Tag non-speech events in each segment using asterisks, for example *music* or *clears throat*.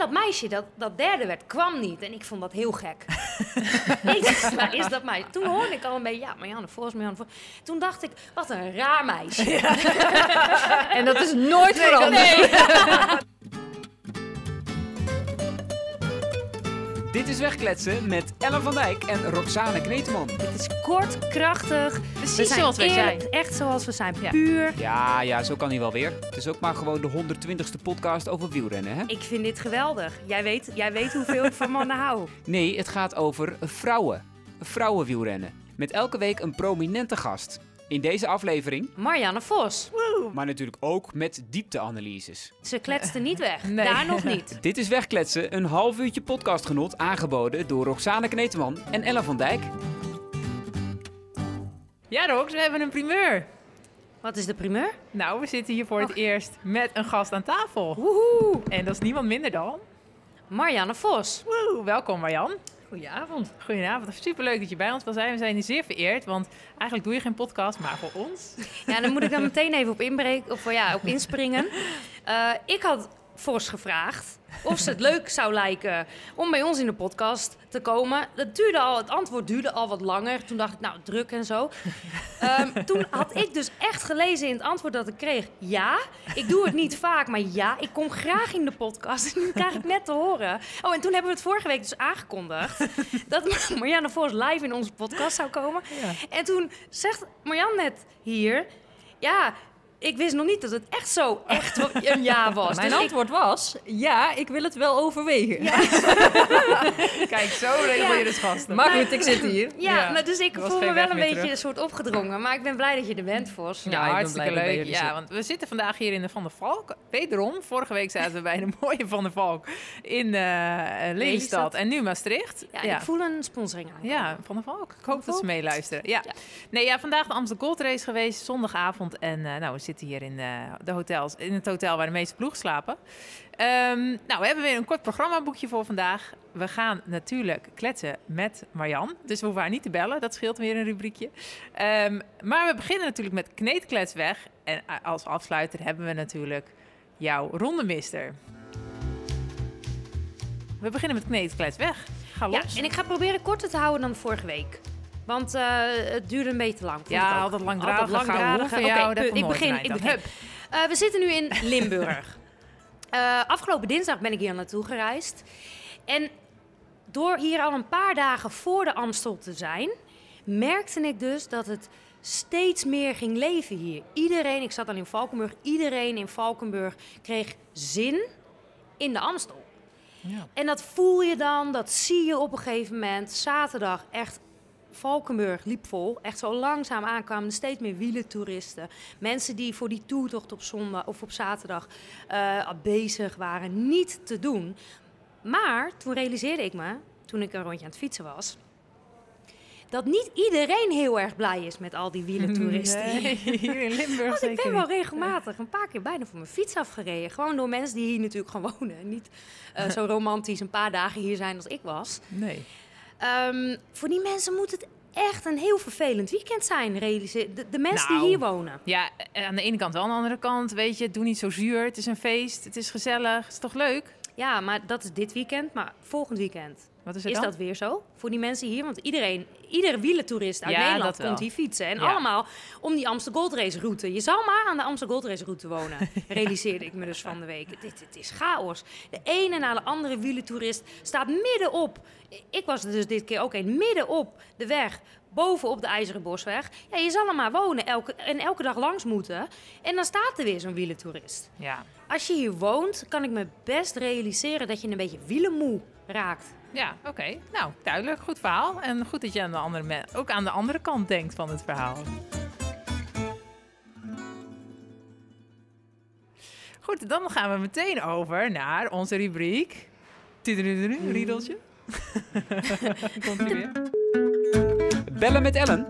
dat meisje dat, dat derde werd, kwam niet. En ik vond dat heel gek. *laughs* ik dacht, is dat meisje? Toen hoorde ik al een beetje, ja, Marianne Vos, Marianne Vos. Toen dacht ik, wat een raar meisje. *laughs* En dat is nooit veranderd. *laughs* Dit is Wegkletsen met Ellen van Dijk en Roxane Kneteman. Het is kort, krachtig. Precies zoals wij eerlijk, zijn. Echt zoals we zijn, Ja. puur. Ja, ja, zo kan hij wel weer. Het is ook maar gewoon de 120ste podcast over wielrennen, hè? Ik vind dit geweldig. Jij weet, jij weet hoeveel ik van mannen hou. *laughs* Nee, het gaat over vrouwen. Vrouwenwielrennen. Met elke week een prominente gast. In deze aflevering, Marianne Vos. maar natuurlijk ook met diepteanalyses. Ze kletste niet weg. Nee. Daar nog niet. *laughs* Dit is Wegkletsen, een half uurtje podcastgenot aangeboden door Roxane Kneteman en Ellen van Dijk. Ja, Rox, we hebben een primeur. Wat is de primeur? Nou, we zitten hier voor het Och. eerst met een gast aan tafel. Woehoe. En dat is niemand minder dan... Marianne Vos. Woe, welkom Marjan. Goedenavond. Goedenavond. Superleuk dat je bij ons wil zijn. We zijn hier zeer vereerd, want eigenlijk doe je geen podcast, maar voor ons. Ja, dan moet ik dan meteen even op, inbreken, of, ja, op inspringen. *laughs* Eh, ik had Vos gevraagd of ze het leuk zou lijken om bij ons in de podcast te komen. Dat duurde al, het antwoord duurde al wat langer. Toen dacht ik, nou, druk en zo. *laughs* Ehm, toen had ik dus echt gelezen in het antwoord dat ik kreeg... ja, ik doe het niet vaak, maar ja, ik kom graag in de podcast. *laughs* En nu krijg ik net te horen. Oh, en toen hebben we het vorige week dus aangekondigd... *laughs* dat Marianne Vos live in onze podcast zou komen. En toen zegt Marjan net hier... ja, ik wist nog niet dat het echt zo echt een ja *laughs* was. Mijn Dus ik- antwoord was, ja, ik wil het wel overwegen. *laughs* Kijk, zo regel je dus gasten. Maar goed, ik zit hier. Ja, Ja, nou, dus ik voel me wel een beetje terug. een soort opgedrongen. Maar ik ben blij dat je er bent, Vos. Ja, Ja, ik ben hartstikke leuk. Ja, want we zitten vandaag hier in de Van der Valk. Wederom, vorige week zaten we bij de mooie Van der Valk in eh Lelystad. Lelystad. En nu Maastricht. Ja, ik voel een sponsoring aan. Ja, Van der Valk. Ik hoop dat ze meeluisteren. Ja. Ja. Nee, ja, vandaag de Amsterdam Gold Race geweest, zondagavond. En eh, nou, we zitten hier in, eh, de hotels, in het hotel waar de meeste ploeg slapen. Ehm, nou, we hebben weer een kort programmaboekje voor vandaag. We gaan natuurlijk kletsen met Marjan. Dus we hoeven haar niet te bellen. Dat scheelt weer een rubriekje. Ehm, maar we beginnen natuurlijk met Kneedkletsweg. En als afsluiter hebben we natuurlijk jouw rondemister. We beginnen met Kneedkletsweg. Ga Ja, los. en ik ga proberen korter te houden dan vorige week. Want eh, het duurde een beetje te lang. ik Ja, altijd langdradig. Altijd langdradig. Oké, komt ik nooit begin. Ik begin. Eh, we zitten nu in *laughs* Limburg. Eh, afgelopen dinsdag ben ik hier naartoe gereisd. En door hier al een paar dagen voor de Amstel te zijn, merkte ik dus dat het steeds meer ging leven hier. Iedereen, ik zat al in Valkenburg, iedereen in Valkenburg kreeg zin in de Amstel. Ja. En dat voel je dan, dat zie je op een gegeven moment. Zaterdag echt, Valkenburg liep vol. Echt zo langzaam aankwamen er steeds meer wielentoeristen. Mensen die voor die toertocht op zondag of op zaterdag eh, bezig waren, niet te doen. Maar toen realiseerde ik me, toen ik een rondje aan het fietsen was... dat niet iedereen heel erg blij is met al die wielentoeristen. *laughs* Nee, hier in Limburg Want ik ben wel regelmatig een paar keer bijna voor mijn fiets afgereden. Gewoon door mensen die hier natuurlijk gewoon wonen. En niet eh, zo *laughs* romantisch een paar dagen hier zijn als ik was. Nee. Ehm, voor die mensen moet het echt een heel vervelend weekend zijn. realiseer- De, de mensen Nou. die hier wonen. Ja, eh, aan de ene kant wel, aan de andere kant, weet je, doe niet zo zuur. Het is een feest, het is gezellig, het is toch leuk? Ja, maar dat is dit weekend. Maar volgend weekend Wat is het is dat weer zo voor die mensen hier. Want iedereen, iedere wielentoerist uit Ja, Nederland komt hier fietsen. En Ja. allemaal om die Amsterdam Gold Race route. Je zal maar aan de Amsterdam Gold Race route wonen. *laughs* realiseerde ik me dus van de week. Dit, dit is chaos. De ene na de andere wielentoerist staat midden op. Ik was er dus dit keer ook een midden op de weg. Bovenop de IJzeren Bosweg. Ja, je zal er maar wonen elke, en elke dag langs moeten. En dan staat er weer zo'n wielentoerist. Ja. Als je hier woont, kan ik me best realiseren dat je een beetje wielenmoe raakt. Ja, oké. Nou, duidelijk. Goed verhaal. En goed dat je aan de andere me- ook aan de andere kant denkt van het verhaal. Goed, dan gaan we meteen over naar onze rubriek. Tudududu, Riedeltje. *laughs* Komt weer. Bellen met Ellen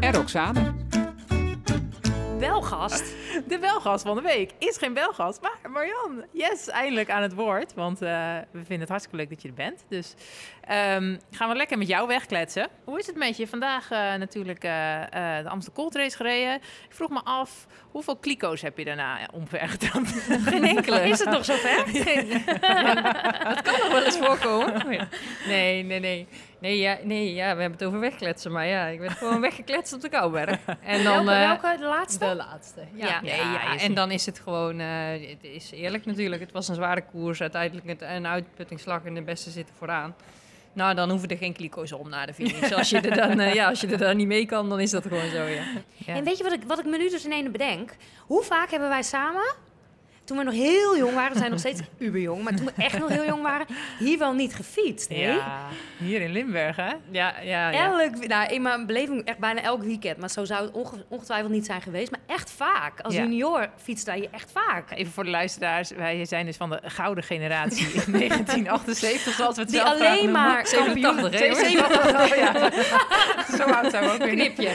en Roxane. belgast. *laughs* De belgast van de week is geen belgast, maar Marian. Yes, eindelijk aan het woord. Want eh, we vinden het hartstikke leuk dat je er bent. Dus ehm, gaan we lekker met jou wegkletsen. Hoe is het met je? Vandaag eh, natuurlijk eh, de Amsterdam Cold Race gereden. Ik vroeg me af, hoeveel kliko's heb je daarna omver getrapt? *laughs* Geen enkele. Is het nog zover? *laughs* Dat kan nog wel eens voorkomen. Nee, nee, nee. Nee, ja, nee, ja, we hebben het over wegkletsen. Maar ja, ik ben gewoon weggekletst op de Kouberg. En dan... welke, welke? De laatste? De laatste. Ja, Ja. Nee, Ja, en dan is het gewoon, eh, het is eerlijk natuurlijk. Het was een zware koers. Uiteindelijk een uitputtingsslag en de beste zitten vooraan. Nou, dan hoeven er geen kliko's om naar de finish. *laughs* Als je er dan, eh, ja, als je er dan niet mee kan, dan is dat gewoon zo, ja. Ja. En weet je wat ik, wat ik me nu dus in ene bedenk? Hoe vaak hebben wij samen, toen we nog heel jong waren, we zijn nog steeds *laughs* uberjong, maar toen we echt nog heel jong waren, hier wel niet gefietst? hè? Ja, hier in Limburg, hè? Ja, ja, ja. Elk, nou, in mijn beleving echt bijna elk weekend. Maar zo zou het onge- ongetwijfeld niet zijn geweest. Maar echt vaak. Als Ja. junior fietst wij hier echt vaak. Even voor de luisteraars, wij zijn dus van de gouden generatie in *laughs* 1978, zoals we het Die zelf alleen maar kampioen... 87, hè? 87, oh ja. *laughs* Zo oud zijn we ook weer. Knipje.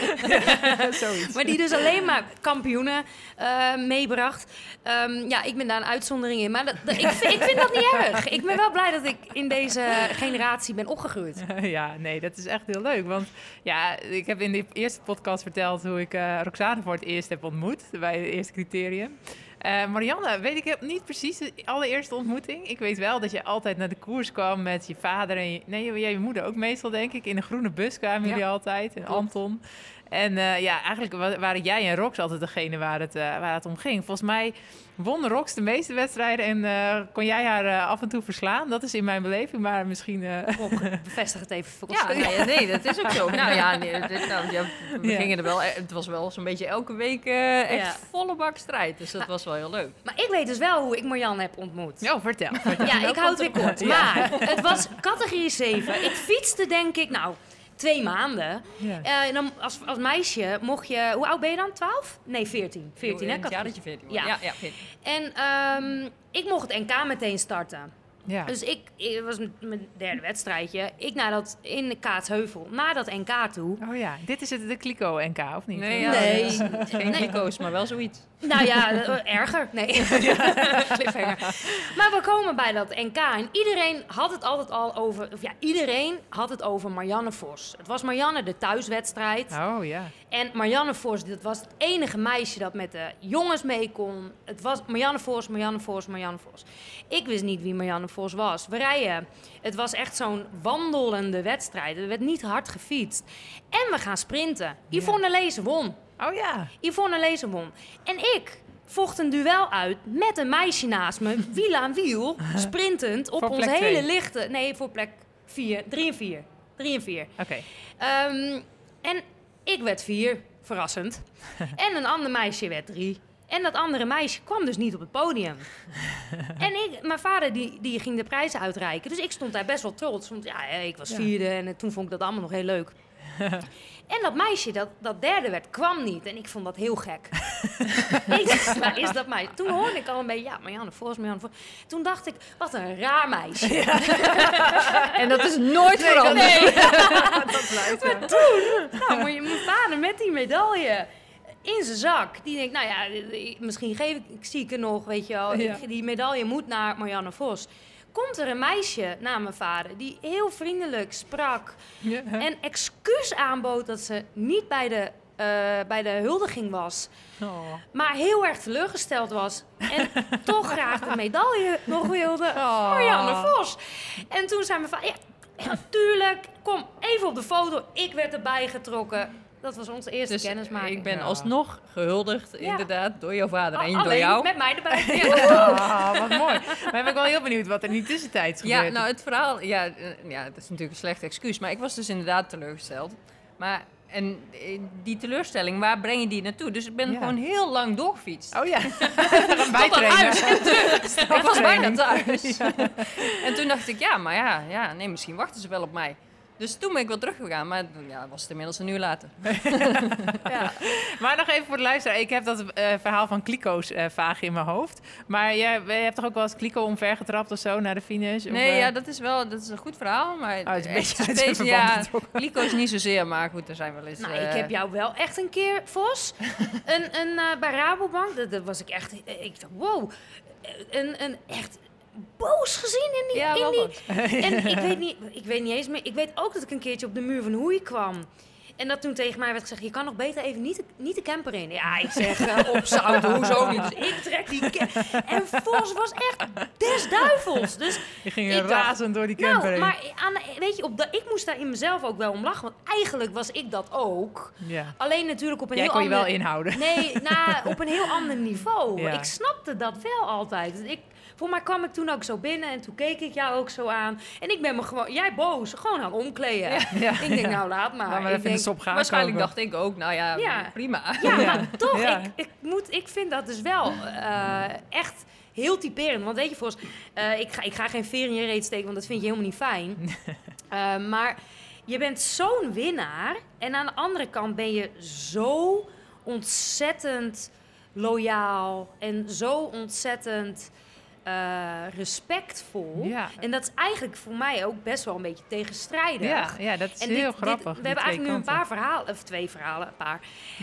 Zoiets. Maar die dus alleen maar kampioenen eh, meebracht. Ehm, ja, ik ben daar een uitzondering in. Maar dat, dat- ik, vind- ik vind dat niet erg. Ik ben wel blij dat ik in deze generatie ben opgegroeid. *laughs* Ja, nee, dat is echt heel leuk. Want ja, ik heb in de eerste podcast verteld hoe ik eh Roxane voor het eerst heb ontmoet. Bij het eerste criterium. Eh, Marianne, weet ik niet precies de allereerste ontmoeting. Ik weet wel dat je altijd naar de koers kwam met je vader en je, nee, je, je moeder ook meestal, denk ik. In een groene bus kwamen Ja, jullie altijd. En. Anton. En eh, ja, eigenlijk wa- waren jij en Rox altijd degene waar het, waar het om ging. Volgens mij won Rox de meeste wedstrijden en eh, kon jij haar eh, af en toe verslaan. Dat is in mijn beleving, maar misschien... eh, *laughs* bevestig het even voor ons. Ja, nee, ja, nee, dat is ook zo. *laughs* Nou ja, nee, dit- nou, ja, we Ja. gingen er wel. Het was wel zo'n beetje elke week eh, echt Ja. volle bak strijd. Dus dat was wel heel leuk. Maar ik weet dus wel hoe ik Marianne heb ontmoet. Oh, vertel. vertel. Ja, ik hou het weer kort. Ja. Maar *laughs* het was categorie 7. Ik fietste denk ik, nou, twee maanden. Ja. Eh, en dan als, als meisje mocht je... Hoe oud ben je dan? 12? Nee, 14. 14, hè? Het jaar dat je 14 was. Ja. Ja, ja, 14. En ehm, ik mocht het NK meteen starten. Ja. Dus ik, ik was met mijn derde wedstrijdje. Ik naar dat, in de Kaatsheuvel, naar dat NK toe. Oh ja, dit is het de Clico NK, of niet? Nee, ja, Nee. geen kliko's, maar wel zoiets. Nou ja, eh, erger. Nee. *laughs* Cliffhanger. Maar we komen bij dat NK en iedereen had het altijd al over... Of ja, iedereen had het over Marianne Vos. Het was Marianne de thuiswedstrijd. Oh ja. En Marianne Vos, dat was het enige meisje dat met de jongens mee kon. Het was Marianne Vos, Marianne Vos, Marianne Vos. Ik wist niet wie Marianne Vos was. We rijden. Het was echt zo'n wandelende wedstrijd. Er werd niet hard gefietst. En we gaan sprinten. Yvonne Lezen won. Oh ja. Yvonne Lezen won. En ik vocht een duel uit met een meisje naast me, *laughs* wiel aan wiel, sprintend op plek hele twee. lichte... Nee, voor plek 4, 3 en 4. 3 en 4. Oké. Ehm, en ik werd vier, verrassend. *laughs* en een ander meisje werd drie. En dat andere meisje kwam dus niet op het podium. *laughs* en ik, mijn vader die, die ging de prijzen uitreiken. Dus ik stond daar best wel trots. Want ja, ik was vierde en eh, toen vond ik dat allemaal nog heel leuk. En dat meisje dat, dat derde werd, kwam niet. En ik vond dat heel gek. *laughs* ik dacht, waar is dat meisje? Toen hoorde ik al een beetje, ja, Marianne Vos, Marianne Vos. Toen dacht ik, wat een raar meisje. En dat is nooit veranderd. *laughs* dat blijft ja. Nou, maar je- mijn vader met die medaille in zijn zak. Die denkt, nou ja, misschien geef ik, ik zie ik er nog, weet je wel. Ja. Die medaille moet naar Marianne Vos. Komt er een meisje naar mijn vader die heel vriendelijk sprak Ja. en excuus aanbood dat ze niet bij de, eh, bij de huldiging was, Oh. maar heel erg teleurgesteld was en *laughs* toch graag de medaille nog wilde. Oh. Marianne Vos. En toen zei mijn vader, ja, ja, tuurlijk, kom even op de foto. Ik werd erbij getrokken. Dat was onze eerste Dus kennismaking. ik ben Ja. alsnog gehuldigd, Ja. inderdaad, door jouw vader en door Alleen jou. met mij erbij. *laughs* Ah, wat mooi. Maar ben ik wel heel benieuwd wat er in die tussentijd is Ja, nou het verhaal, ja, eh, ja, dat is natuurlijk een slecht excuus, maar ik was dus inderdaad teleurgesteld. Maar en eh, die teleurstelling, waar breng je die naartoe? Dus ik ben Ja. gewoon heel lang doorgefietst. Oh ja, *laughs* bijtrainer. *laughs* Ik was bijna thuis. En toen dacht ik, ja, maar ja, ja, nee, misschien wachten ze wel op mij. Dus toen ben ik wel teruggegaan, maar ja, was het inmiddels een uur later. *laughs* Ja. Maar nog even voor de luisteraar. Ik heb dat eh, verhaal van Kliko's eh vaag in mijn hoofd. Maar jij, jij hebt toch ook wel eens Kliko omvergetrapt of zo naar de finish? Of, Nee, eh, ja, dat is wel dat is een goed verhaal, maar Oh, het is een beetje verband ja, getrokken. Kliko is niet zozeer, maar goed, er zijn wel eens... Nou, ik heb jou wel echt een keer, Vos, een, een, eh, bij Rabobank, dat, dat was ik echt, ik dacht, wow, een, een echt boos gezien in die, Ja, in die. *laughs* En ik weet, niet, ik weet niet eens meer. Ik weet ook dat ik een keertje op de muur van Hoei kwam. En dat toen tegen mij werd gezegd: Je kan nog beter even niet de, niet de camper in. Ja, ik zeg eh, op zout, hoezo niet? Dus ik trek die camper. En Vos was echt des duivels. Dus Je ging Ik dacht, razend door die camper nou, maar aan, weet je, op de, ik moest daar in mezelf ook wel om lachen. Want eigenlijk was ik dat ook. Ja. Alleen natuurlijk op een Jij heel kon je ander... wel inhouden. Nee, nou, *laughs* op een heel ander niveau. Ja. Ik snapte dat wel altijd. Dus ik, voor mij kwam ik toen ook zo binnen en toen keek ik jou ook zo aan. En ik ben me gewoon, jij boos, gewoon aan omkleden. Ja, Ik denk, nou laat maar. Laat maar Ik even in de denk, gaan Waarschijnlijk koken. dacht ik ook, nou ja, Ja. prima. Ja, Ja. maar toch, Ja. ik, ik, moet, ik vind dat dus wel eh, echt heel typerend. Want weet je, Vos, eh, ik, ga, ik ga geen veer in je reet steken, want dat vind je helemaal niet fijn. *laughs* Eh, maar je bent zo'n winnaar. En aan de andere kant ben je zo ontzettend loyaal en zo ontzettend eh, respectvol. Ja. En dat is eigenlijk voor mij ook best wel een beetje tegenstrijdig. Ja, ja, dat is En heel dit- dit- grappig. we hebben eigenlijk nu een paar verhalen, of twee verhalen, een paar.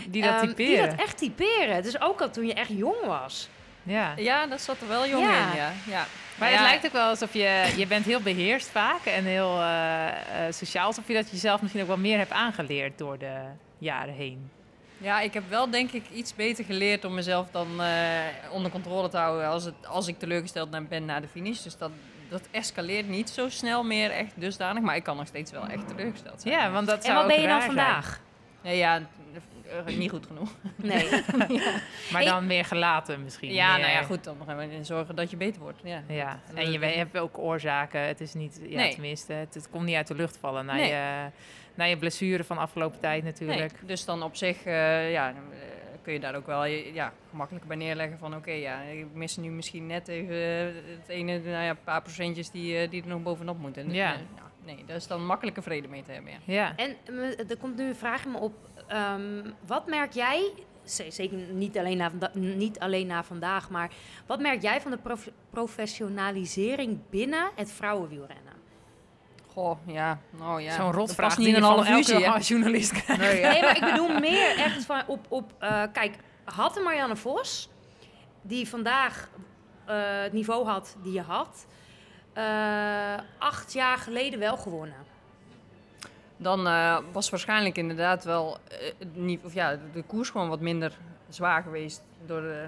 die dat ehm, typeren. Die dat echt typeren. Dus ook al toen je echt jong was. Ja. Ja, dat zat er wel jong Ja. in, ja. ja. Maar ja, het lijkt ook wel alsof je, je bent heel beheerst vaak en heel eh, eh, sociaal. Alsof je dat jezelf misschien ook wel meer hebt aangeleerd door de jaren heen. Ja, ik heb wel denk ik iets beter geleerd om mezelf dan eh, onder controle te houden als, het, als ik teleurgesteld ben na de finish. Dus dat, dat escaleert niet zo snel meer echt dusdanig, maar ik kan nog steeds wel echt teleurgesteld zijn. Ja, want dat En zou wat ook ben je dan vandaag? Ja, ja, eh, niet goed genoeg. Nee. *laughs* Maar Hey. dan meer gelaten misschien. Ja, meer- nou ja, goed, dan gaan we zorgen dat je beter wordt. Ja, Ja, en je hebt ook oorzaken. Het is niet, ja, Nee. tenminste, het, het komt niet uit de lucht vallen na, Nee. je, na je blessure van afgelopen tijd natuurlijk. Nee, dus dan op zich eh, ja, eh, kun je daar ook wel je- ja, gemakkelijk bij neerleggen van oké, ja, ik mis nu misschien net even eh, het ene, nou ja, paar procentjes die, eh, die er nog bovenop moeten. Ja. Eh, nou, nee, daar is dan makkelijke vrede mee te hebben, ja. Ja. En me- er komt nu een vraag in me op. Ehm, wat merk jij, zeker niet alleen, na, niet alleen na vandaag, maar wat merk jij van de prof- professionalisering binnen het vrouwenwielrennen? Goh, ja, nou ja. Zo'n past die niet een half elke uurtje, hè? *laughs* journalist krijgt. Nee, ja. Nee, maar ik bedoel meer echt van op, op eh, kijk, had de Marianne Vos, die vandaag eh, het niveau had die je had, eh, acht jaar geleden wel gewonnen. Dan eh, was waarschijnlijk inderdaad wel het niet, of ja, de koers gewoon wat minder zwaar geweest door de,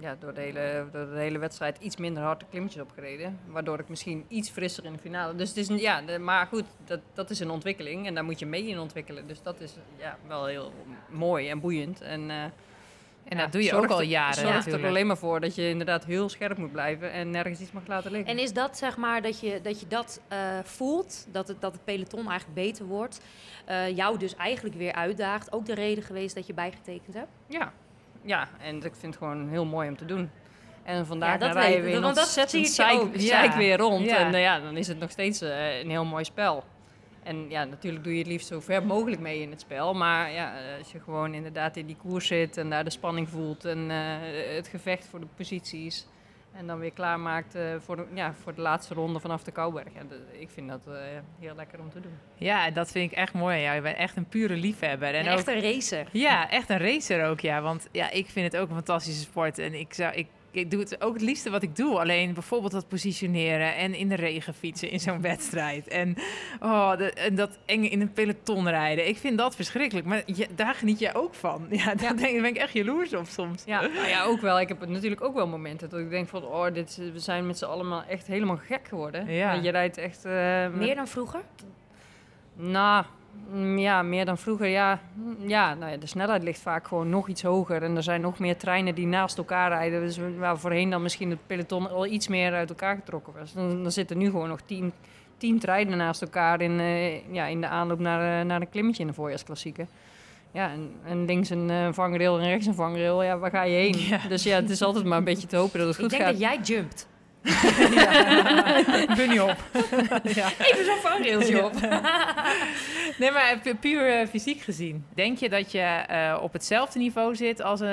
ja, door de, hele, door de hele wedstrijd. Iets minder harde klimmetjes opgereden. Waardoor ik misschien iets frisser in de finale. Dus het is, een- ja, de- maar goed, dat, dat is een ontwikkeling en daar moet je mee in ontwikkelen. Dus dat is ja, wel heel mooi en boeiend. En, eh, En ja, dat doe je ook al jaren zorgt er alleen maar voor dat je inderdaad heel scherp moet blijven en nergens iets mag laten liggen. En is dat zeg maar dat je dat, je dat eh, voelt, dat het, dat het peloton eigenlijk beter wordt, eh, jou dus eigenlijk weer uitdaagt, ook de reden geweest dat je bijgetekend hebt? Ja, ja, en ik vind het gewoon heel mooi om te doen. En vandaag Ja, dat dan rij je weet- weer want dat ontzettend zeik, ook. zeik Ja. weer rond. Ja. En eh, ja, dan is het nog steeds eh, een heel mooi spel. En ja, natuurlijk doe je het liefst zo ver mogelijk mee in het spel. Maar ja, eh, als je gewoon inderdaad in die koers zit en daar de spanning voelt en eh, het gevecht voor de posities. En dan weer klaarmaakt eh voor, de, ja, voor de laatste ronde vanaf de Kouberg. Ja, dat- ik vind dat eh, heel lekker om te doen. Ja, en dat vind ik echt mooi. Ja, je bent echt een pure liefhebber. En En ook, echt een racer. Ja, echt een racer ook, ja. Want ja, ik vind het ook een fantastische sport. En ik, zou, ik, ik doe het ook het liefste wat ik doe. Alleen bijvoorbeeld dat positioneren en in de regen fietsen in zo'n *laughs* wedstrijd. En, oh, de, en dat enge in een peloton rijden. Ik vind dat verschrikkelijk. Maar je, daar geniet je ook van. *laughs* Ja, daar Ja. Denk, daar ben ik echt jaloers op soms. Ja, nou ja, ook wel. Ik heb natuurlijk ook wel momenten dat ik denk van, oh, dit, we zijn met z'n allemaal echt helemaal gek geworden. Ja. Je rijdt echt... eh, Meer dan vroeger? Nou, mm, ja, meer dan vroeger, ja. Mm, Ja, nou ja, de snelheid ligt vaak gewoon nog iets hoger. En er zijn nog meer treinen die naast elkaar rijden. Dus waar voorheen dan misschien het peloton al iets meer uit elkaar getrokken was. Dan, dan zitten nu gewoon nog tien, tien treinen naast elkaar in, eh, ja, in de aanloop naar, eh, naar een klimmetje in de voorjaarsklassieker. Ja, en, en links een eh, vangrail en rechts een vangrail. Ja, waar ga je heen? Ja. Dus ja, het is altijd maar een beetje te hopen dat het Ik goed denk gaat. dat jij jumpt. Ja. *laughs* Bunny op. ja. Even zo'n vangrailtje op. Nee, maar pu- puur eh, fysiek gezien. Denk je dat je eh, op hetzelfde niveau zit als eh,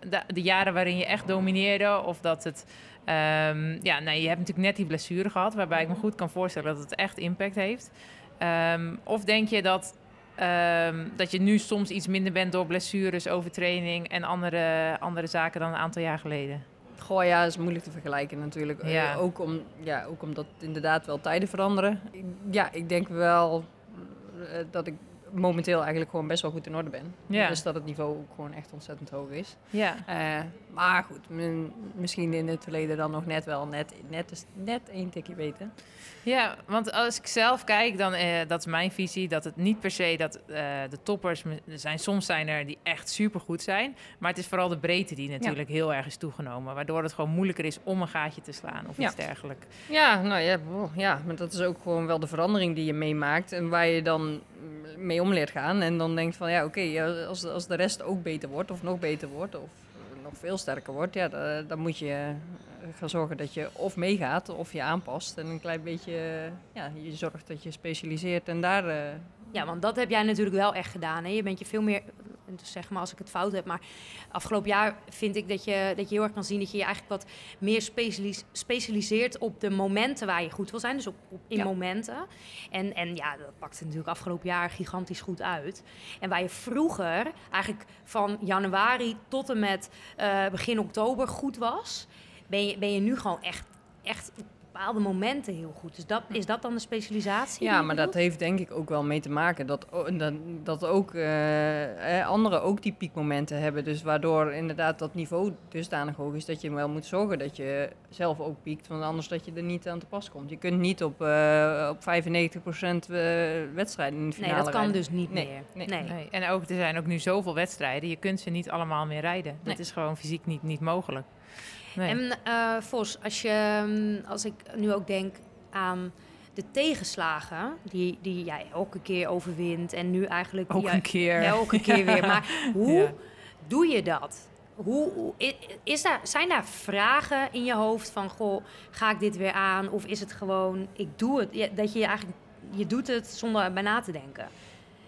de, de jaren waarin je echt domineerde? Of dat het... ehm, ja, nee, je hebt natuurlijk net die blessure gehad... waarbij ik me goed kan voorstellen dat het echt impact heeft. Ehm, of denk je dat, ehm, dat je nu soms iets minder bent door blessures, overtraining... en andere, andere zaken dan een aantal jaar geleden? Goh, ja, is moeilijk te vergelijken natuurlijk. Eh, Ja. ook, om, ja, ook omdat inderdaad wel tijden veranderen. Ja, ik denk wel eh, dat ik momenteel eigenlijk gewoon best wel goed in orde ben. Ja. Dus dat het niveau ook gewoon echt ontzettend hoog is. Ja. Eh, maar goed, misschien in het verleden dan nog net wel net, net, net één tikje beter. Ja, want als ik zelf kijk, dan eh, dat is mijn visie, dat het niet per se dat eh, de toppers er zijn. Soms zijn er die echt supergoed zijn, maar het is vooral de breedte die natuurlijk heel erg is toegenomen, waardoor het gewoon moeilijker is om een gaatje te slaan of Ja. iets dergelijks. Ja, nou ja, ja, maar dat is ook gewoon wel de verandering die je meemaakt en waar je dan mee om leert gaan. En dan denkt van ja, oké, als, als de rest ook beter wordt of nog beter wordt of nog veel sterker wordt, ja, da- dan moet je eh, gaan zorgen dat je of meegaat of je aanpast en een klein beetje, ja, je zorgt dat je specialiseert en daar... eh, Ja, want dat heb jij natuurlijk wel echt gedaan. Hè? Je bent je veel meer, dus zeg maar als ik het fout heb, maar afgelopen jaar vind ik dat je, dat je heel erg kan zien dat je je eigenlijk wat meer specialis- specialiseert op de momenten waar je goed wil zijn. Dus op, op in Ja. momenten. En, en ja, dat pakte natuurlijk afgelopen jaar gigantisch goed uit. En waar je vroeger eigenlijk van januari tot en met eh, begin oktober goed was, ben je, ben je nu gewoon echt, echt bepaalde momenten heel goed. Dus dat, is dat dan de specialisatie? Ja, maar dat heeft denk ik ook wel mee te maken dat, dat, dat ook eh, eh, anderen ook die piekmomenten hebben. Dus waardoor inderdaad dat niveau dusdanig hoog is dat je wel moet zorgen dat je zelf ook piekt. Want anders dat je er niet aan te pas komt. Je kunt niet op, eh op 95% eh, wedstrijden in de finale Nee, dat kan rijden. dus niet Nee, meer. nee. Nee. Nee. En ook, er zijn ook nu zoveel wedstrijden, je kunt ze niet allemaal meer rijden. Dat is gewoon fysiek niet, niet mogelijk. Nee. En eh Vos, als, je, mm, als ik nu ook denk aan de tegenslagen die, die jij elke keer overwint en nu eigenlijk... ja, een keer. Elke keer weer. *laughs* Maar hoe Ja. doe je dat? Hoe, is daar, zijn daar vragen in je hoofd van, goh, ga ik dit weer aan? Of is het gewoon, ik doe het, dat je je eigenlijk, je doet het zonder bij na te denken?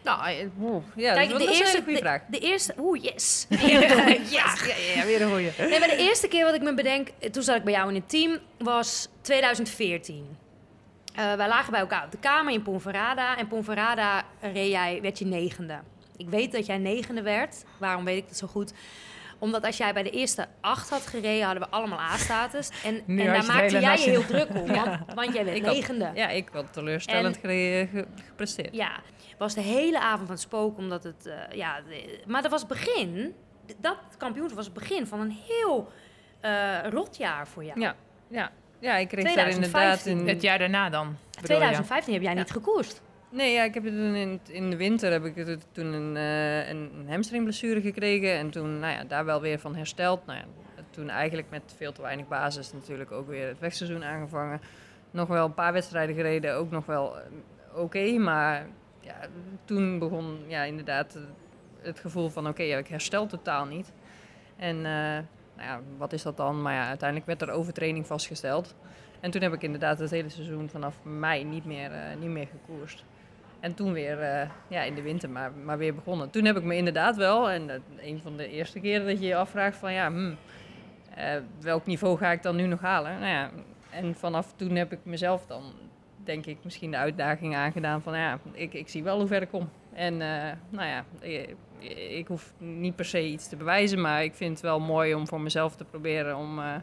Nou, eh, oeh, ja, Kijk, dat, de is een eerste, hele goede de, vraag. de eerste, oeh, yes. *laughs* yes. Ja, ja, weer een goeie. Nee, maar de eerste keer wat ik me bedenk, eh, toen zat ik bij jou in het team, was 2014. Eh, wij lagen bij elkaar op de kamer in Ponferrada. En Ponferrada reed jij, werd je negende. Ik weet dat jij negende werd. Waarom weet ik dat zo goed? Omdat als jij bij de eerste acht had gereden, hadden we allemaal A-status. En, en daar maakte jij je heel druk om. *laughs* Want, want jij werd Ik had- negende. Ja, ik had teleurstellend En- ge- ge- gepresteerd. Ja, was de hele avond aan het spoken, omdat het, eh, ja, maar dat was het begin, dat kampioenschap was het begin van een heel eh rot jaar voor jou. Ja, ja. ja ik kreeg daar 2015. inderdaad... In, Het jaar daarna dan, bedoel je? 2015 heb jij Ja. niet gekoerst. Nee, ja, ik heb het in, in, de winter heb ik het toen een, eh, een, hamstringblessure gekregen. En toen nou ja, daar wel weer van hersteld. Nou ja, toen eigenlijk met veel te weinig basis natuurlijk ook weer het wegseizoen aangevangen. Nog wel een paar wedstrijden gereden, ook nog wel oké. maar ja, toen begon ja, inderdaad het gevoel van oké, ik herstel totaal niet. En eh, nou ja, wat is dat dan? Maar ja, uiteindelijk werd er overtraining vastgesteld. En toen heb ik inderdaad het hele seizoen vanaf mei niet meer, eh, niet meer gekoerst. En toen weer eh, ja, in de winter maar, maar weer begonnen. Toen heb ik me inderdaad wel, en een van de eerste keren dat je je afvraagt van ja, eh, welk niveau ga ik dan nu nog halen? Nou ja, en vanaf toen heb ik mezelf dan, denk ik, misschien de uitdaging aangedaan van ja, ik, ik zie wel hoe ver ik kom. En eh, nou ja, ik, ik hoef niet per se iets te bewijzen, maar ik vind het wel mooi om voor mezelf te proberen om, eh,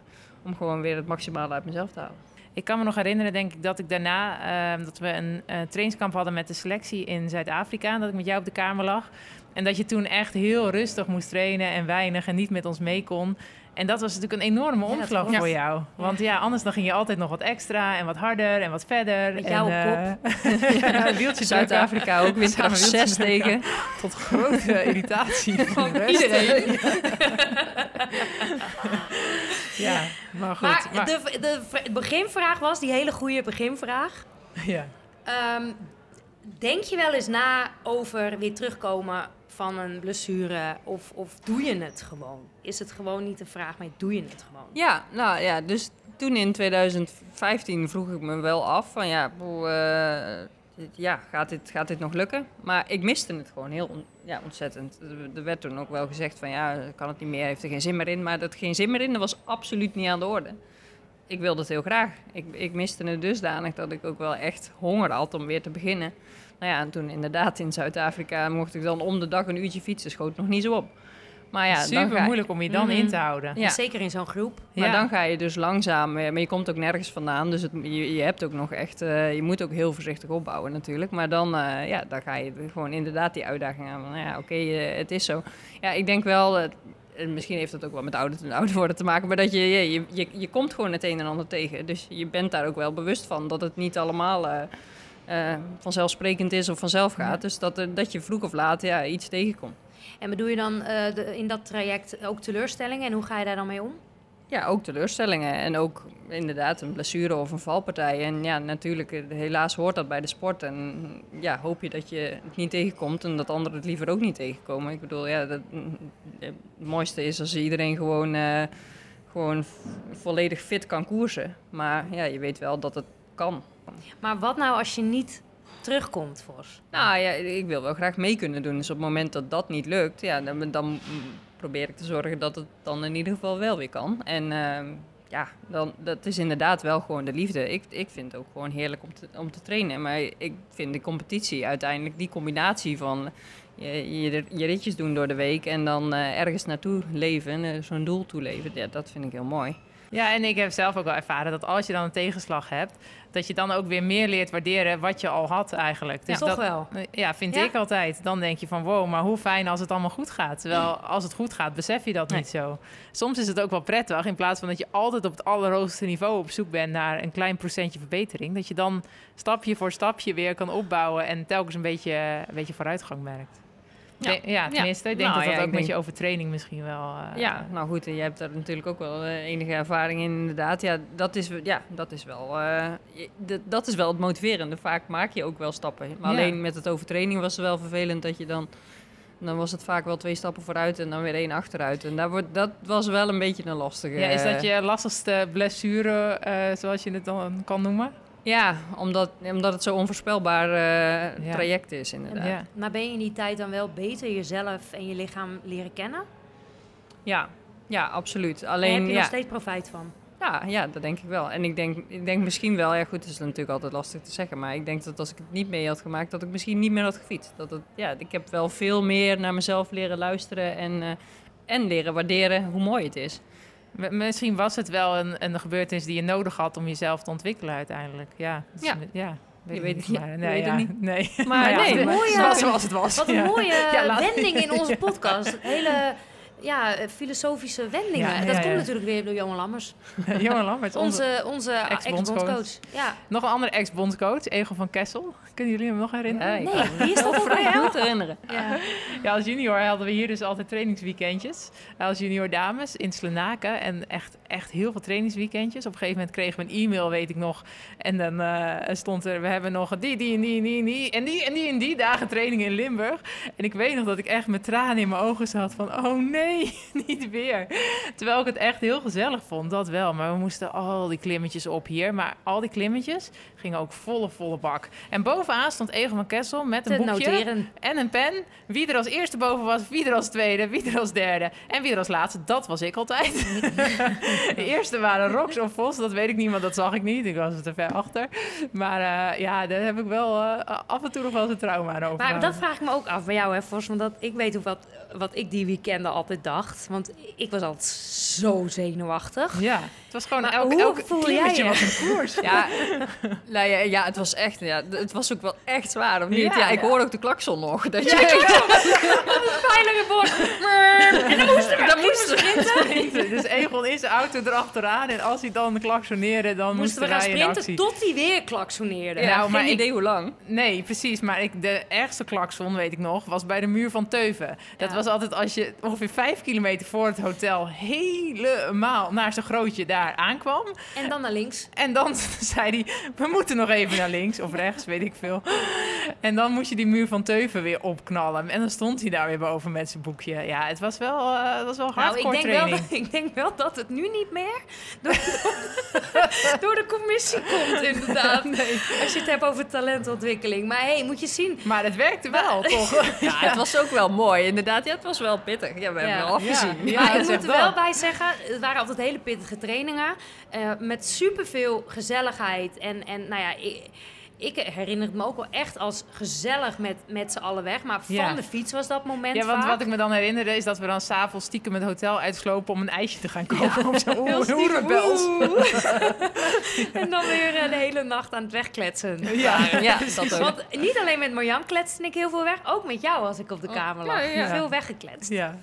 om gewoon weer het maximale uit mezelf te halen. Ik kan me nog herinneren, denk ik, dat ik daarna... eh, dat we een eh, trainingskamp hadden met de selectie in Zuid-Afrika. Dat ik met jou op de kamer lag. En dat je toen echt heel rustig moest trainen en weinig en niet met ons mee kon. En dat was natuurlijk een enorme Ja, omslag voor jou. Want ja, anders dan ging je altijd nog wat extra en wat harder en wat verder. Met en, jou op eh, *laughs* ja, een wieltje Zuid-Afrika ook windkracht wieltjes 6 tegen. Tot grote *laughs* irritatie van. Iedereen. *laughs* Ja, maar goed. Maar, maar- De, de, beginvraag was, die hele goede beginvraag. ja. Ehm, denk je wel eens na over weer terugkomen van een blessure? Of, of doe je het gewoon? Is het gewoon niet een vraag, maar doe je het gewoon? Ja, nou ja, dus toen in 2015 vroeg ik me wel af van ja, eh, ja gaat, dit, gaat dit nog lukken? Maar ik miste het gewoon heel ja, ontzettend. Er- Er werd toen ook wel gezegd van ja, kan het niet meer, heeft er geen zin meer in. Maar dat geen zin meer in, dat was absoluut niet aan de orde. Ik wilde het heel graag. Ik, ik miste het dusdanig dat ik ook wel echt honger had om weer te beginnen. Nou ja, en toen inderdaad in Zuid-Afrika mocht ik dan om de dag een uurtje fietsen. Schoot nog niet zo op. Maar ja, dan Super ga- moeilijk om je dan Mhm. in te houden. Ja. Zeker in zo'n groep. Maar Ja. dan ga je dus langzaam, maar je komt ook nergens vandaan. Dus het, je, je hebt ook nog echt, eh, je moet ook heel voorzichtig opbouwen natuurlijk. Maar dan, eh, ja, dan ga je gewoon inderdaad die uitdaging aan. Van, nou ja, oké, eh, het is zo. Ja, ik denk wel, eh, en misschien heeft dat ook wel met ouder, ouder worden te maken. Maar dat je, je, je, je, je komt gewoon het een en ander tegen. Dus je bent daar ook wel bewust van dat het niet allemaal... eh, eh, vanzelfsprekend is of vanzelf gaat. Dus dat, er- dat je vroeg of laat ja, iets tegenkomt. En bedoel je dan eh, de- in dat traject ook teleurstellingen? En hoe ga je daar dan mee om? Ja, ook teleurstellingen en ook inderdaad een blessure of een valpartij. En ja, natuurlijk, eh, helaas hoort dat bij de sport. En ja, hoop je dat je het niet tegenkomt en dat anderen het liever ook niet tegenkomen. Ik bedoel, ja, dat, mm, het mooiste is als iedereen gewoon, eh, gewoon volledig fit kan koersen. Maar ja, je weet wel dat het kan. Maar wat nou als je niet terugkomt, Vos? Nou ja, ik wil wel graag mee kunnen doen. Dus op het moment dat dat niet lukt, ja, dan, dan probeer ik te zorgen dat het dan in ieder geval wel weer kan. En ehm, ja, dan, dat is inderdaad wel gewoon de liefde. Ik, ik vind het ook gewoon heerlijk om te, om te trainen. Maar ik vind de competitie uiteindelijk, die combinatie van je, je, je ritjes doen door de week en dan eh, ergens naartoe leven, eh, zo'n doel toeleven, ja, dat vind ik heel mooi. Ja, en ik heb zelf ook wel ervaren dat als je dan een tegenslag hebt, dat je dan ook weer meer leert waarderen wat je al had eigenlijk. Dus Toch dat, wel. Ja, vind Ja. ik altijd. Dan denk je van wow, maar hoe fijn als het allemaal goed gaat. Terwijl als het goed gaat, besef je dat Nee. niet zo. Soms is het ook wel prettig, in plaats van dat je altijd op het allerhoogste niveau op zoek bent naar een klein procentje verbetering, dat je dan stapje voor stapje weer kan opbouwen en telkens een beetje, een beetje vooruitgang merkt. Ja. Ja, tenminste. Ik denk Nou dat dat ook met je overtraining misschien wel... eh, Ja, nou goed, en jij hebt daar natuurlijk ook wel eh, enige ervaring in, inderdaad. Ja, dat is, ja, dat is wel, eh, je- dat is wel het motiverende. Vaak maak je ook wel stappen. Maar alleen met het overtraining was het wel vervelend dat je dan... Dan was het vaak wel twee stappen vooruit en dan weer één achteruit. En daar wordt, dat was wel een beetje een lastige... Ja, is dat je lastigste blessure, zoals je het dan kan noemen? Ja, omdat, omdat het zo'n onvoorspelbaar eh, Ja. traject is, inderdaad. Ja. Maar ben je in die tijd dan wel beter jezelf en je lichaam leren kennen? Ja, ja absoluut. en Alleen, heb je ja, nog steeds profijt van? Ja, ja, dat denk ik wel. En ik denk, ik denk misschien wel, ja goed, het is natuurlijk altijd lastig te zeggen, maar ik denk dat als ik het niet mee had gemaakt, dat ik misschien niet meer had gefietst. Dat het, ja, ik heb wel veel meer naar mezelf leren luisteren en, eh, en leren waarderen hoe mooi het is. Misschien was het wel een, een gebeurtenis die je nodig had om jezelf te ontwikkelen uiteindelijk. Ja, Ja. Je weet niet, het- maar- je nee, weet het ja, niet. *laughs* Nee. Maar nee, het maar mooie- was zoals het was. Wat een mooie Ja, wending in onze *laughs* podcast. Hele ja, eh, filosofische wendingen. Ja, ja, dat komt natuurlijk weer door Johan Lammers. *laughs* Johan Lammerts, onze, Onze, ex-bondscoach. Ja. nog een andere ex-bondscoach, Egon van Kessel. Kunnen jullie hem nog herinneren? Nee, wie is dat vrij goed herinneren. Ja. Ja, als junior hadden we hier dus altijd trainingsweekendjes. Als junior dames in Slenaken. En echt, echt heel veel trainingsweekendjes. Op een gegeven moment kregen we een e-mail, weet ik nog. En dan eh, stond er, we hebben nog die, die die die en die. En die en die en die dagen training in Limburg. En ik weet nog dat ik echt met tranen in mijn ogen zat van... Oh nee, *laughs* niet weer. Terwijl ik het echt heel gezellig vond, dat wel. Maar we moesten al die klimmetjes op hier. Maar al die klimmetjes gingen ook volle, volle bak. En bovenaan stond Egon van Kessel met een Te boekje noteren. en een pen. Wie er als eerste boven was, wie er als tweede, wie er als derde en wie er als laatste. Dat was ik altijd. *laughs* de eerste waren Rox of Vos, dat weet ik niet, want dat zag ik niet. Ik was er te ver achter. Maar eh, ja, daar heb ik wel eh, af en toe nog wel eens een trauma over. Maar dat vraag ik me ook af bij jou, hè, Vos. Want dat, ik weet ook wat, wat ik die weekenden altijd dacht. Want ik was altijd zo zenuwachtig. Ja, het was gewoon Maar elk, hoe elk voel klimmetje jij je? was een koers. *laughs* Ja, nou ja, ja, het was echt, ja, het was ook wel echt zwaar, of niet? Ja, Ja, ik ja. hoorde ook de klakson nog. Dat je, Pijnlijke *laughs* woord. En dan moesten we, Dan moesten we sprinten. Dus Egon is de auto erachteraan en als hij dan klaksoneerde, dan moesten we moesten gaan sprinten actie. tot hij weer klaksoneerde. Ja, Nou, maar geen ik- idee hoe lang. Nee, precies. Maar ik, de ergste klakson, weet ik nog, was bij de muur van Teuven. Dat Ja. was altijd als je ongeveer vijf kilometer voor het hotel helemaal naar zijn grootje daar aankwam. En dan naar links. En dan *laughs* zei hij, we moeten nog even naar links of rechts, weet ik veel. En dan moest je die muur van Teuven weer opknallen. En dan stond hij daar weer boven met zijn boekje. Ja, het was wel, eh het was wel Nou, ik hardcore denk, wel training. dat, *laughs* ik denk wel dat het nu niet meer door, *laughs* door de commissie komt, inderdaad. *laughs* Als je het hebt over talentontwikkeling. Maar hé, hey, moet je zien. Maar het werkte wel, toch? Ja, het was ook wel mooi. Inderdaad, ja, het was wel pittig. Ja, we hebben er afgezien. Ja. maar ik moet er wel wel. bij zeggen, het waren altijd hele pittige trainingen. eh, met superveel gezelligheid. En, en nou ja, ik, ik herinner het me ook wel echt als gezellig met, met z'n allen weg. Maar van Ja. de fiets was dat moment Ja, want vaak. wat ik me dan herinnerde is dat we dan s'avonds stiekem het hotel uitslopen om een ijsje te gaan kopen. *laughs* Op zo'n Heel oeh, hoe rebels. *laughs* en dan weer eh, de hele nacht aan het wegkletsen. Ja, Ja, dat ook. Want niet alleen met Marjan kletste ik heel veel weg, ook met jou als ik op de Oh, kamer ja, lag. ja. Veel weggekletst. Ja.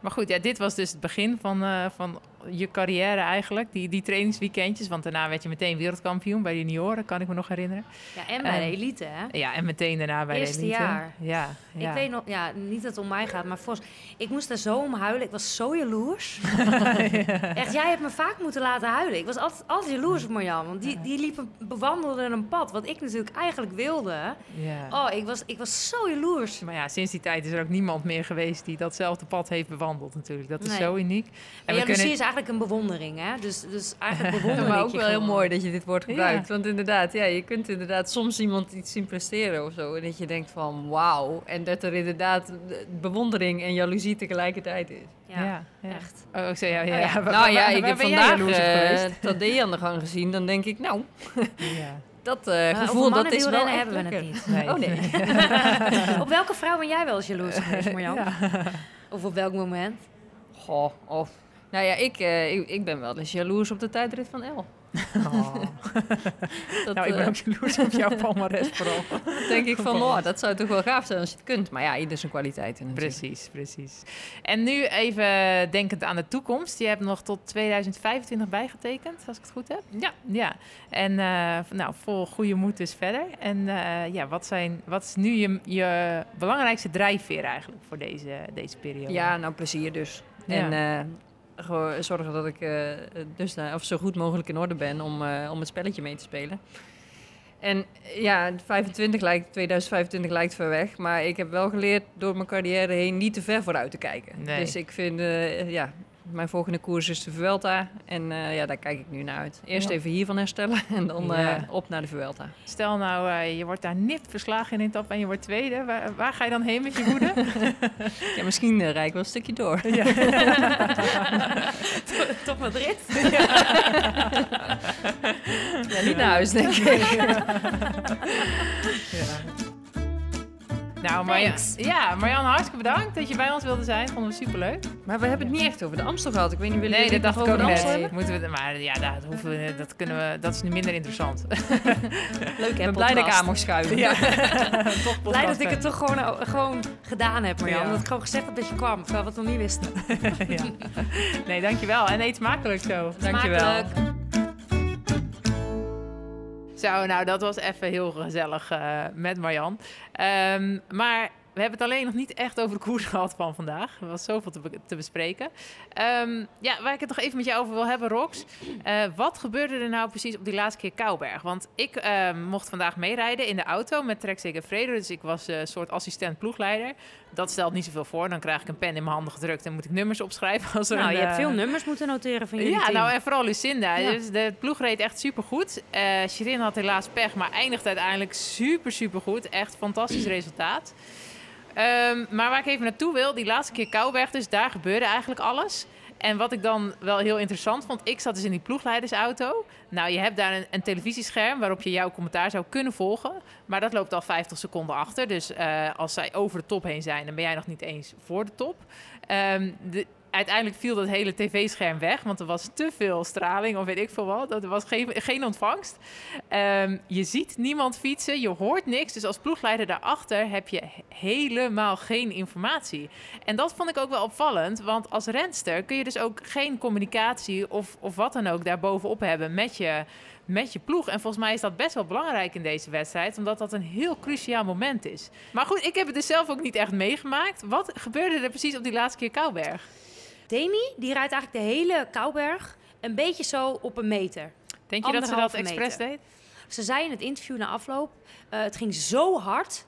Maar goed, ja, dit was dus het begin van, eh, van je carrière eigenlijk. Die, die trainingsweekendjes. Want daarna werd je meteen wereldkampioen bij de junioren, kan ik me nog herinneren. Ja, en bij de Ehm, elite, hè? Ja, en meteen daarna bij Eerste de elite. jaar. Ja, ja. Ik weet nog, ja, niet dat het om mij gaat, maar volgens, ik moest daar zo om huilen. Ik was zo jaloers. *laughs* Echt, jij hebt me vaak moeten laten huilen. Ik was altijd, altijd jaloers op Marjan, want die, die liep een, bewandelde een pad wat ik natuurlijk eigenlijk wilde. Ja. Oh, ik was, ik was zo jaloers. Maar ja, sinds die tijd is er ook niemand meer geweest die datzelfde pad heeft bewandeld natuurlijk. Dat is Nee. zo uniek. En we kunnen- is eigenlijk een bewondering, hè? Dus, dus eigenlijk bewonder maar ik ook wel heel mooi dat je dit woord gebruikt. Ja. Want inderdaad, ja, je kunt inderdaad soms iemand iets zien presteren of zo. En dat je denkt van wauw. En dat er inderdaad de- bewondering en jaloezie tegelijkertijd is. Ja, ja. echt. Oh, ik zei ja, ja. Oh ja. *laughs* Nou ja, ik heb vandaag eh geweest? *laughs* Tadej aan de gang gezien. Dan denk ik, nou, Ja. *laughs* dat eh, Maar gevoel dat is wel hebben we het niet. Nee. Oh nee. op welke vrouw ben jij wel eens jaloers geweest, Marjan? Ja. Of op welk moment? Goh, of... Nou ja, ik, eh, ik, ik ben wel eens jaloers op de tijdrit van El. Oh. *laughs* Dat, Nou, ik ben eh, ook jaloers op jouw *laughs* palmares vooral. denk ik van, oh, dat zou toch wel gaaf zijn als je het kunt. Maar ja, ieder zijn kwaliteiten natuurlijk. Precies, precies. En nu even denkend aan de toekomst. Je hebt nog tot 2025 bijgetekend, als ik het goed heb. Ja. Ja, en eh, nou, vol goede moed dus verder. En ja, wat, zijn, wat is nu je, je belangrijkste drijfveer eigenlijk voor deze, deze periode? Ja, nou plezier dus. Ja. En gewoon zorgen dat ik eh, dus, nou, of zo goed mogelijk in orde ben om, eh, om het spelletje mee te spelen. En ja, 25 lijkt, 2025 lijkt ver weg, maar ik heb wel geleerd door mijn carrière heen niet te ver vooruit te kijken. Nee. Dus ik vind, eh, ja, mijn volgende koers is de Vuelta en eh, ja, daar kijk ik nu naar uit. Eerst Ja. even hiervan herstellen *laughs* en dan eh, Ja. op naar de Vuelta. Stel nou, eh, je wordt daar nipt verslagen in een etappe en je wordt tweede. Waar, waar ga je dan heen met je woede? *laughs* Ja, misschien uh, rij ik wel een stukje door. *laughs* Toch Madrid? Ja, niet naar huis, denk ik. Nou, Marjan, ja, Marjan, hartstikke bedankt dat je bij ons wilde zijn. Vonden we superleuk. Maar we hebben het niet echt over de Amstel gehad. Ik weet niet, willen Nee, dat het dacht ik ook net. Amstel hebben? Moeten we, maar ja, dat, hoeven we, dat, kunnen we, dat is nu minder interessant. Leuk, Ik hè, ben blij dat ik aan mocht schuiven. ja, *laughs* Blij dat ik het toch gewoon, gewoon gedaan heb, Marjan. Ja. Dat ik gewoon gezegd heb dat je kwam, terwijl we het nog niet wisten. *laughs* ja. Nee, dankjewel. En eet smakelijk zo. Dankjewel. Smakelijk. Zo, nou, dat was even heel gezellig eh, met Marjan. Ehm, maar we hebben het alleen nog niet echt over de koers *laughs* gehad van vandaag. Er was zoveel te, be- te bespreken. Ehm, ja, waar ik het nog even met jou over wil hebben, Rox. Eh, wat gebeurde er nou precies op die laatste keer Kouberg? Want ik ehm, mocht vandaag meerijden in de auto met Trek Fredo. Dus ik was een soort assistent ploegleider. Dat stelt niet zoveel voor. Dan krijg ik een pen in mijn handen gedrukt en moet ik nummers opschrijven. Als er Nou, een, je hebt eh, veel nummers moeten noteren van jullie ja, team. nou en vooral Lucinda. Ja. Dus de ploeg reed echt supergoed. Eh Shirin had helaas pech, maar eindigt uiteindelijk super, super goed. Echt fantastisch resultaat. Ehm, maar waar ik even naartoe wil, die laatste keer Kouwberg dus, daar gebeurde eigenlijk alles. En wat ik dan wel heel interessant vond, ik zat dus in die ploegleidersauto. Nou, je hebt daar een, een televisiescherm waarop je jouw commentaar zou kunnen volgen. Maar dat loopt al 50 seconden achter. Dus eh, als zij over de top heen zijn, dan ben jij nog niet eens voor de top. Ehm, de, uiteindelijk viel dat hele tv-scherm weg, want er was te veel straling of weet ik veel wat. Er was geen, geen ontvangst. Ehm, je ziet niemand fietsen, je hoort niks. Dus als ploegleider daarachter heb je helemaal geen informatie. En dat vond ik ook wel opvallend, want als renster kun je dus ook geen communicatie of, of wat dan ook daarbovenop hebben met je, met je ploeg. En volgens mij is dat best wel belangrijk in deze wedstrijd, omdat dat een heel cruciaal moment is. Maar goed, ik heb het dus zelf ook niet echt meegemaakt. Wat gebeurde er precies op die laatste keer Kouwberg? Demi, die rijdt eigenlijk de hele Kouberg een beetje zo op een meter. Denk je dat ze dat expres deed? Ze zei in het interview na afloop, eh, het ging zo hard,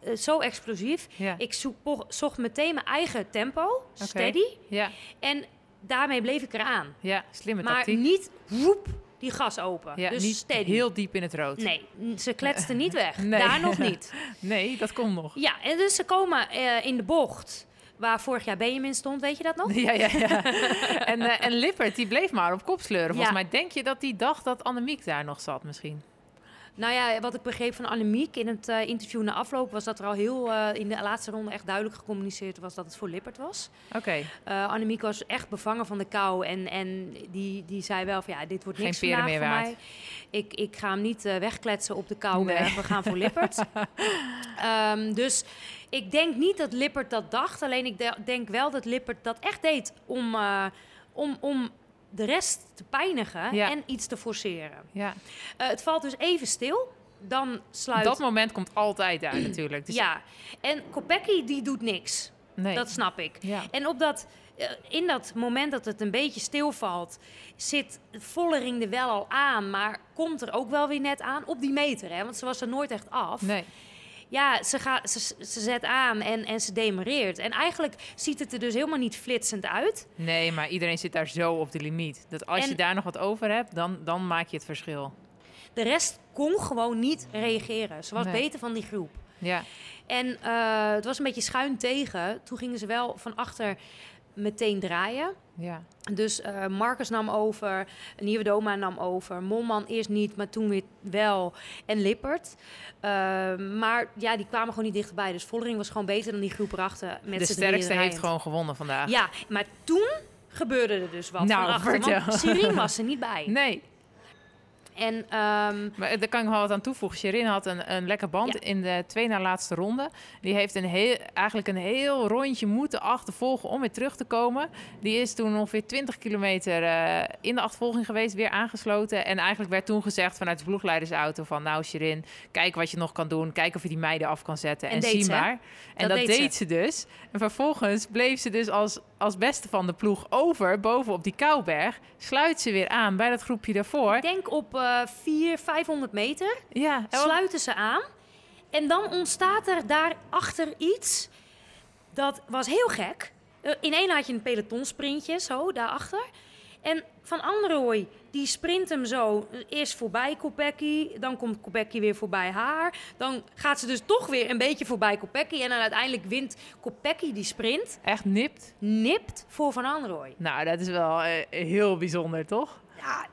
eh, zo explosief. Ja. Ik zoek, zocht meteen mijn eigen tempo, steady. Ja, En daarmee bleef ik eraan. ja, slimme Maar tactiek. niet woep, die gas open. Ja, dus niet steady. heel diep in het rood. Nee, ze kletste niet *laughs* weg. Nee. Daar nog niet. *laughs* Nee, dat komt nog. Ja, en dus ze komen eh, in de bocht waar vorig jaar Benjamin stond, weet je dat nog? *laughs* Ja, ja, ja. *laughs* en, eh, en Lippert, die bleef maar op kop sleuren. Volgens Ja. mij denk je dat die dacht dat Annemiek daar nog zat misschien. Nou ja, wat ik begreep van Annemiek in het eh, interview na afloop was dat er al heel eh, in de laatste ronde echt duidelijk gecommuniceerd was dat het voor Lippert was. Oké, Eh Annemiek was echt bevangen van de kou en, en die, die zei wel van ja, dit wordt Geen niks vandaag meer voor waard. mij. Ik, ik ga hem niet wegkletsen op de kou. Nee. We gaan voor Lippert. *laughs* Ehm, dus ik denk niet dat Lippert dat dacht. Alleen ik de- denk wel dat Lippert dat echt deed om, om, om de rest te pijnigen Ja. en iets te forceren. ja. Eh, het valt dus even stil. Dan sluit... Dat moment komt altijd daar *clears throat* natuurlijk. Dus, Ja, en Kopecky die doet niks. nee. Dat snap ik. ja. En op dat, eh, in dat moment dat het een beetje stilvalt, zit Vollering er wel al aan, maar komt er ook wel weer net aan op die meter, hè? Want ze was er nooit echt af. Nee. Ja, ze, gaat, ze, ze zet aan en, en ze demareert. En eigenlijk ziet het er dus helemaal niet flitsend uit. nee, maar iedereen zit daar zo op de limiet. Dat als En- je daar nog wat over hebt, dan, dan maak je het verschil. De rest kon gewoon niet reageren. Ze was Nee. beter van die groep. Ja, En eh, het was een beetje schuin tegen. Toen gingen ze wel van achter meteen draaien. ja. Dus eh, Marcus nam over, Nieuwe Doma nam over, Momman eerst niet, maar toen weer wel. En Lippert. Eh, maar ja, die kwamen gewoon niet dichterbij. Dus Vollering was gewoon beter dan die groep erachter. Met de sterkste heeft gewoon gewonnen vandaag. Ja, maar toen gebeurde er dus wat Nou, vertel. Sirien was er niet bij. Nee, En ehm, maar eh, daar kan ik wel wat aan toevoegen. Sherin had een, een lekker band Ja. in de twee na laatste ronde. Die heeft een heel, eigenlijk een heel rondje moeten achtervolgen om weer terug te komen. Die is toen ongeveer 20 kilometer eh, in de achtervolging geweest, weer aangesloten. En eigenlijk werd toen gezegd vanuit de ploegleidersauto van... nou Sherin, kijk wat je nog kan doen. Kijk of je die meiden af kan zetten. En En, deed zie maar. En Dat dat, deed deed, ze. ze. dus. En vervolgens bleef ze dus als, als beste van de ploeg over, boven op die Kouberg. Sluit ze weer aan bij dat groepje daarvoor. ik denk op eh 400, 500 meter Ja, sluiten ze aan. En dan ontstaat er daarachter iets. Dat was heel gek. Eh, In één had je een pelotonsprintje, zo, daarachter. En Van Androoy, die sprint hem zo eerst voorbij Kopecky. Dan komt Kopecky weer voorbij haar. Dan gaat ze dus toch weer een beetje voorbij Kopecky. En dan uiteindelijk wint Kopecky die sprint. echt nipt. Nipt voor Van Androoy. Nou, dat is wel eh, heel bijzonder, toch? Ja,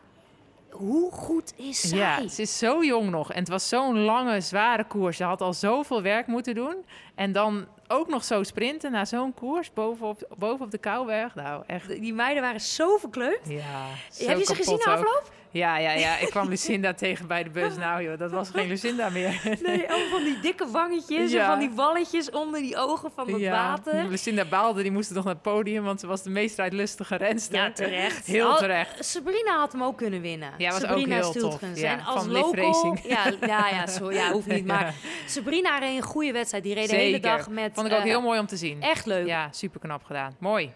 hoe goed is zij? Ja, ze is zo jong nog. En het was zo'n lange, zware koers. Ze had al zoveel werk moeten doen. En dan ook nog zo sprinten naar zo'n koers bovenop, bovenop de Kouwberg. Nou, echt. Die meiden waren zo verkleumd. Ja, zo Heb je ze gezien na ook. afloop? Ja, ja, ja. Ik kwam Lucinda *laughs* tegen bij de bus. Nou joh, dat was geen Lucinda meer. *laughs* Nee, allemaal van die dikke wangetjes en Ja. van die walletjes onder die ogen van het water. Lucinda baalde, die moest nog naar het podium, want ze was de meest strijdlustige renster. Ja, terecht. Heel Al- terecht. Sabrina had hem ook kunnen winnen. Ja, was ook heel tof. Ja, en als van local. Ja, ja, ja, *laughs* zo, ja, hoeft niet. Maar Ja. Sabrina reed een goede wedstrijd. Die reed hele dag met... Vond ik ook eh, heel mooi om te zien. Echt leuk. Ja, super knap gedaan. Mooi.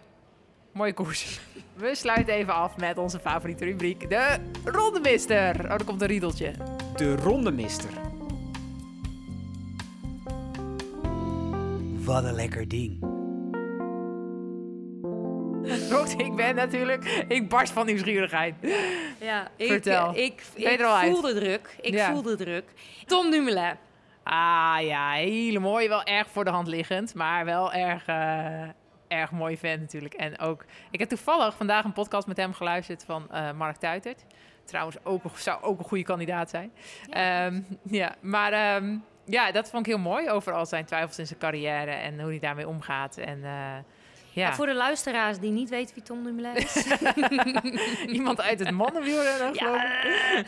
Mooie koers. *laughs* We sluiten even af met onze favoriete rubriek, de Rondemister. Oh, er komt een riedeltje. De rondemister. Wat een lekker ding. *laughs* Rox, ik ben natuurlijk... Ik barst van nieuwsgierigheid. Ja, ik, Vertel. Ik, ik, uit? voelde druk. Ik Ja. voelde druk. Tom Dumoulin. Ah ja, hele mooi. Wel erg voor de hand liggend, maar wel erg, eh, erg mooi fan natuurlijk. En ook, ik heb toevallig vandaag een podcast met hem geluisterd van eh, Mark Tuitert. Trouwens, ook, zou ook een goede kandidaat zijn. Ja, ja maar ehm, ja, dat vond ik heel mooi over al zijn twijfels in zijn carrière en hoe hij daarmee omgaat. En eh, ja, Voor de luisteraars die niet weten wie Tom Dumoulin is. *laughs* iemand uit het mannenwielrennen ik. ja,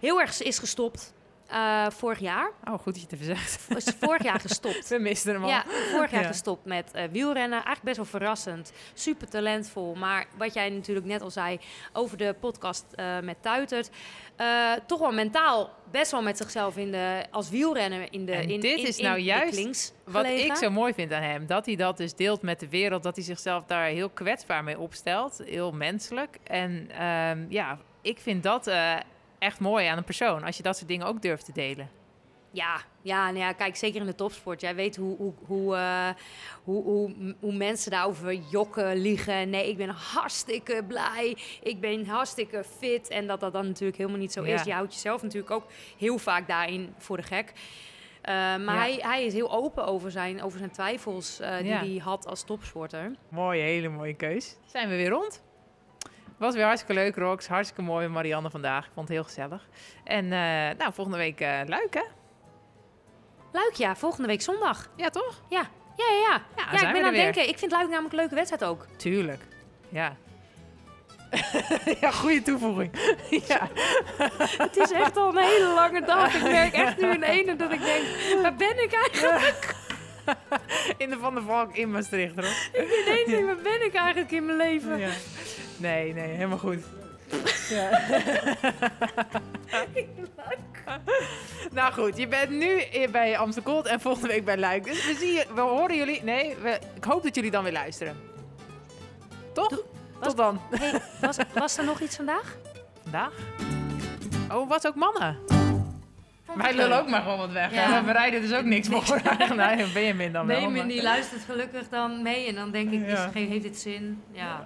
heel erg is gestopt. Eh, vorig jaar. Oh, goed dat je het even zegt. Was vorig jaar gestopt. *laughs* We misten hem al. Ja, vorig jaar Ja. gestopt met eh, wielrennen. Eigenlijk best wel verrassend. Super talentvol. Maar wat jij natuurlijk net al zei over de podcast eh, met Tuitert. toch wel mentaal best wel met zichzelf in de, als wielrenner in de En in, dit in- is nou juist Wat ik zo mooi vind aan hem, dat hij dat dus deelt met de wereld, dat hij zichzelf daar heel kwetsbaar mee opstelt, heel menselijk. En ehm, ja, ik vind dat echt mooi aan een persoon. Als je dat soort dingen ook durft te delen. Ja, ja, nou ja, kijk, zeker in de topsport. Jij weet hoe, hoe, hoe, eh, hoe, hoe, hoe mensen daarover jokken, liegen. Nee, ik ben hartstikke blij. Ik ben hartstikke fit. En dat dat dan natuurlijk helemaal niet zo Ja. is. Je houdt jezelf natuurlijk ook heel vaak daarin voor de gek. Eh, maar Ja. hij, hij is heel open over zijn, over zijn twijfels eh, die Ja. hij had als topsporter. Mooie, hele mooie keus. Zijn we weer rond. Was weer hartstikke leuk, Rox. Hartstikke mooi met Marianne vandaag. Ik vond het heel gezellig. En eh, nou, volgende week eh Luik, hè? Luik, ja, volgende week zondag. Ja, toch? Ja, ja, ja. Ja, Ja, ik ben aan het denken. Ik vind Luik namelijk een leuke wedstrijd ook. Tuurlijk. Ja. *laughs* ja, goede toevoeging. *laughs* ja. *laughs* Het is echt al een hele lange dag. Ik merk echt nu in ene dat ik denk, waar ben ik eigenlijk? In de Van der Valk in Maastricht, hoor. Ik ineens denk, waar ben ik eigenlijk in mijn leven? Ja. Nee, nee, helemaal goed. Ja. *laughs* nou goed, je bent nu bij Amsterdam en volgende week bij Luik. Dus we, zien we horen jullie... Nee, we, ik hoop dat jullie dan weer luisteren. Toch? Tot dan. Hey, was, was er nog iets vandaag? Vandaag? Oh, was ook mannen. Wij lullen ook maar gewoon wat weg. Ja. We bereiden dus ook niks voor. *laughs* nee, Benjamin dan wel. Nee, maar- die luistert gelukkig dan mee en dan denk ik, is, heeft dit zin? Ja.